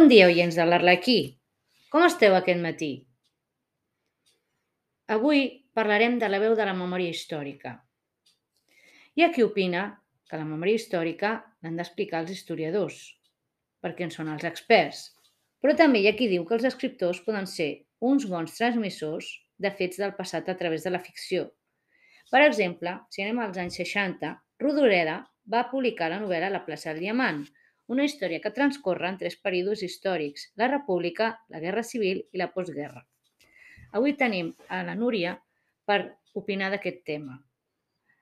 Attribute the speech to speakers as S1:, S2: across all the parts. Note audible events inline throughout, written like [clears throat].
S1: Bon dia, oients de l'Arlequí. Com esteu aquest matí? Avui parlarem de la veu de la memòria històrica. Hi ha qui opina que la memòria històrica l'han d'explicar els historiadors, perquè en són els experts. Però també hi ha qui diu que els escriptors poden ser uns bons transmissors de fets del passat a través de la ficció. Per exemple, si anem als anys 60, Rodoreda va publicar la novel·la La plaça del Diamant, una història que transcorre en tres períodes històrics, la República, la Guerra Civil i la postguerra. Avui tenim a la Núria per opinar d'aquest tema.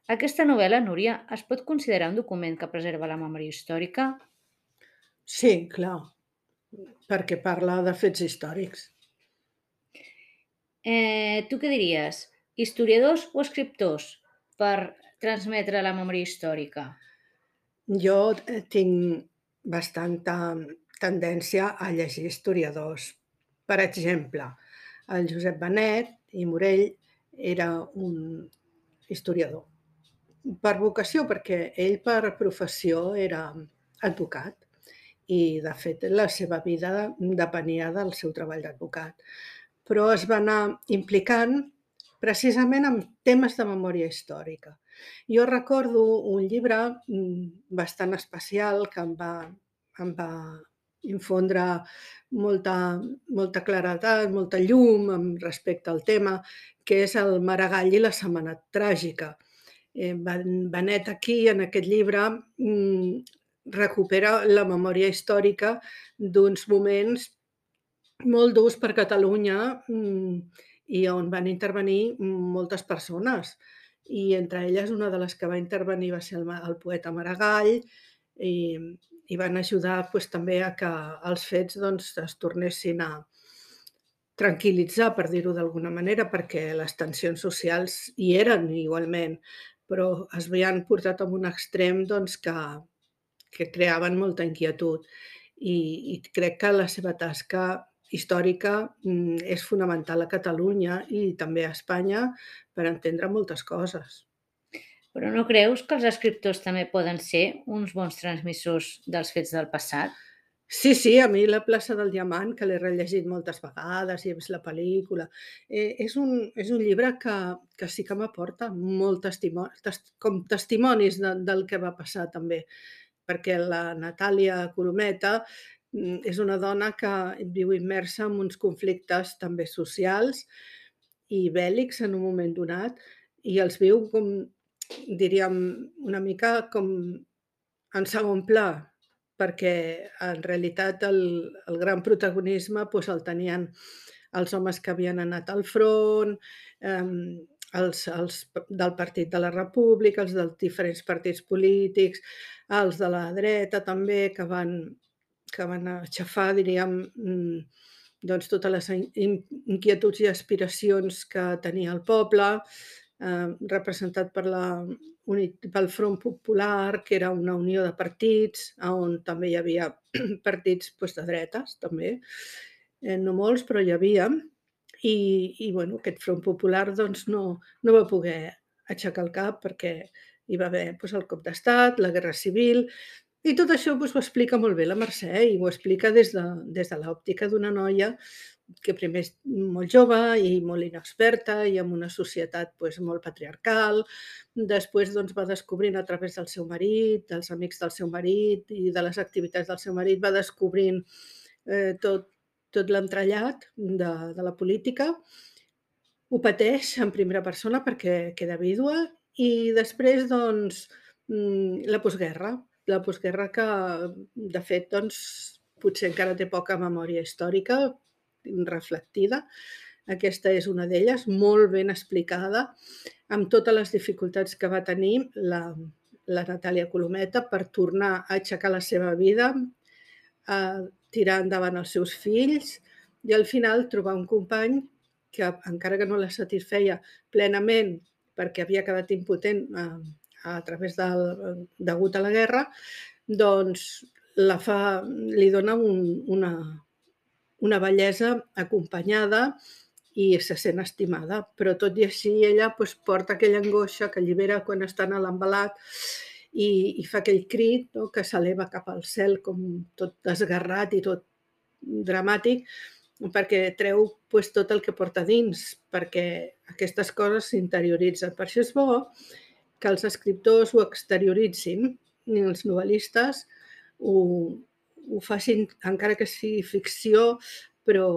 S1: Aquesta novel·la, Núria, es pot considerar un document que preserva la memòria històrica?
S2: Sí, clar, perquè parla de fets històrics.
S1: Eh, tu què diries? Historiadors o escriptors per transmetre la memòria històrica?
S2: Jo eh, tinc bastanta tendència a llegir historiadors. Per exemple, el Josep Benet i Morell era un historiador. Per vocació, perquè ell per professió era advocat i, de fet, la seva vida depenia del seu treball d'advocat. Però es va anar implicant precisament amb temes de memòria històrica. Jo recordo un llibre mm, bastant especial que em va, em va infondre molta, molta claretat, molta llum amb respecte al tema, que és el Maragall i la setmana tràgica. Eh, Benet aquí, en aquest llibre, mm, recupera la memòria històrica d'uns moments molt durs per Catalunya mm, i on van intervenir moltes persones i entre elles una de les que va intervenir va ser el, el poeta Maragall i, i van ajudar pues, també a que els fets doncs, es tornessin a tranquil·litzar, per dir-ho d'alguna manera, perquè les tensions socials hi eren igualment, però es havien portat a un extrem doncs, que, que creaven molta inquietud. I, I crec que la seva tasca històrica mm, és fonamental a Catalunya i també a Espanya per entendre moltes coses.
S1: Però no creus que els escriptors també poden ser uns bons transmissors dels fets del passat?
S2: Sí, sí, a mi La plaça del Diamant, que l'he rellegit moltes vegades i he vist la pel·lícula, eh, és, un, és un llibre que, que sí que m'aporta molt testimoni, tes, com testimonis de, del que va passar també, perquè la Natàlia Colometa és una dona que viu immersa en uns conflictes també socials i bèl·lics en un moment donat i els viu com, diríem, una mica com en segon pla, perquè en realitat el, el gran protagonisme doncs, el tenien els homes que havien anat al front, eh, els, els del Partit de la República, els dels diferents partits polítics, els de la dreta també, que van que van aixafar, diríem, mm, doncs, totes les inquietuds i aspiracions que tenia el poble, eh, representat per la, pel Front Popular, que era una unió de partits, on també hi havia [clears throat] partits doncs, de dretes, també, eh, no molts, però hi havia, i, i bueno, aquest Front Popular doncs, no, no va poder aixecar el cap perquè hi va haver doncs, el cop d'estat, la Guerra Civil, i tot això doncs, ho explica molt bé la Mercè i ho explica des de, des de l'òptica d'una noia que primer és molt jove i molt inexperta i amb una societat doncs, molt patriarcal. Després doncs, va descobrint a través del seu marit, dels amics del seu marit i de les activitats del seu marit, va descobrint eh, tot, tot l'entrellat de, de la política. Ho pateix en primera persona perquè queda vídua i després doncs, mm, la postguerra, la postguerra que, de fet, doncs, potser encara té poca memòria històrica reflectida. Aquesta és una d'elles, molt ben explicada, amb totes les dificultats que va tenir la, la Natàlia Colometa per tornar a aixecar la seva vida, a tirar endavant els seus fills i al final trobar un company que, encara que no la satisfeia plenament perquè havia quedat impotent eh, a través del, degut a la guerra, doncs la fa, li dona un, una, una bellesa acompanyada i se sent estimada. Però tot i així ella doncs, porta aquella angoixa que allibera quan estan a l'embalat i, i fa aquell crit no, que s'eleva cap al cel com tot desgarrat i tot dramàtic, perquè treu pues, tot el que porta dins, perquè aquestes coses s'interioritzen. Per això és bo que els escriptors ho exterioritzin i els novel·listes ho, ho facin, encara que sigui ficció, però,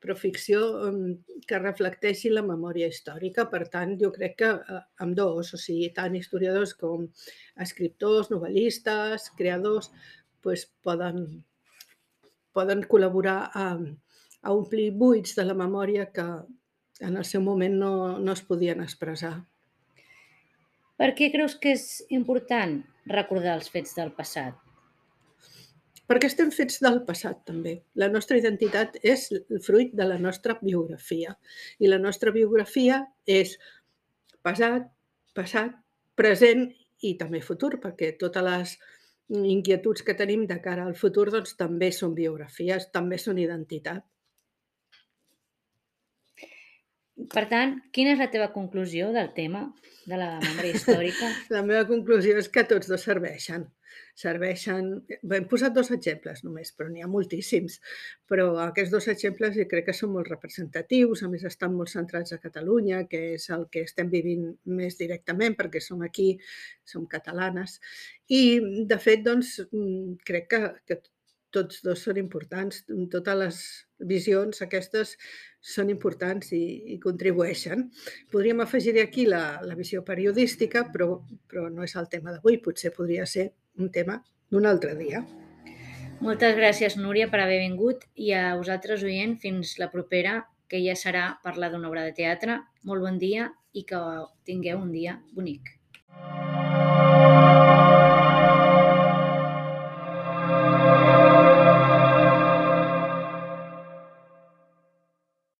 S2: però ficció que reflecteixi la memòria històrica. Per tant, jo crec que eh, amb dos, o sigui, tant historiadors com escriptors, novel·listes, creadors, pues, poden, poden col·laborar a, a omplir buits de la memòria que en el seu moment no, no es podien expressar.
S1: Per què creus que és important recordar els fets del passat?
S2: Perquè estem fets del passat, també. La nostra identitat és el fruit de la nostra biografia. I la nostra biografia és passat, passat, present i també futur, perquè totes les inquietuds que tenim de cara al futur doncs, també són biografies, també són identitat.
S1: Per tant, quina és la teva conclusió del tema de la memòria [laughs] històrica?
S2: la meva conclusió és que tots dos serveixen. Serveixen... Hem posat dos exemples només, però n'hi ha moltíssims. Però aquests dos exemples jo crec que són molt representatius, a més estan molt centrats a Catalunya, que és el que estem vivint més directament perquè som aquí, som catalanes. I, de fet, doncs, mm, crec que, que tots dos són importants. Totes les visions aquestes són importants i, i contribueixen. Podríem afegir aquí la, la visió periodística, però, però no és el tema d'avui. Potser podria ser un tema d'un altre dia.
S1: Moltes gràcies, Núria, per haver vingut i a vosaltres, oient, fins la propera, que ja serà parlar d'una obra de teatre. Molt bon dia i que tingueu un dia bonic.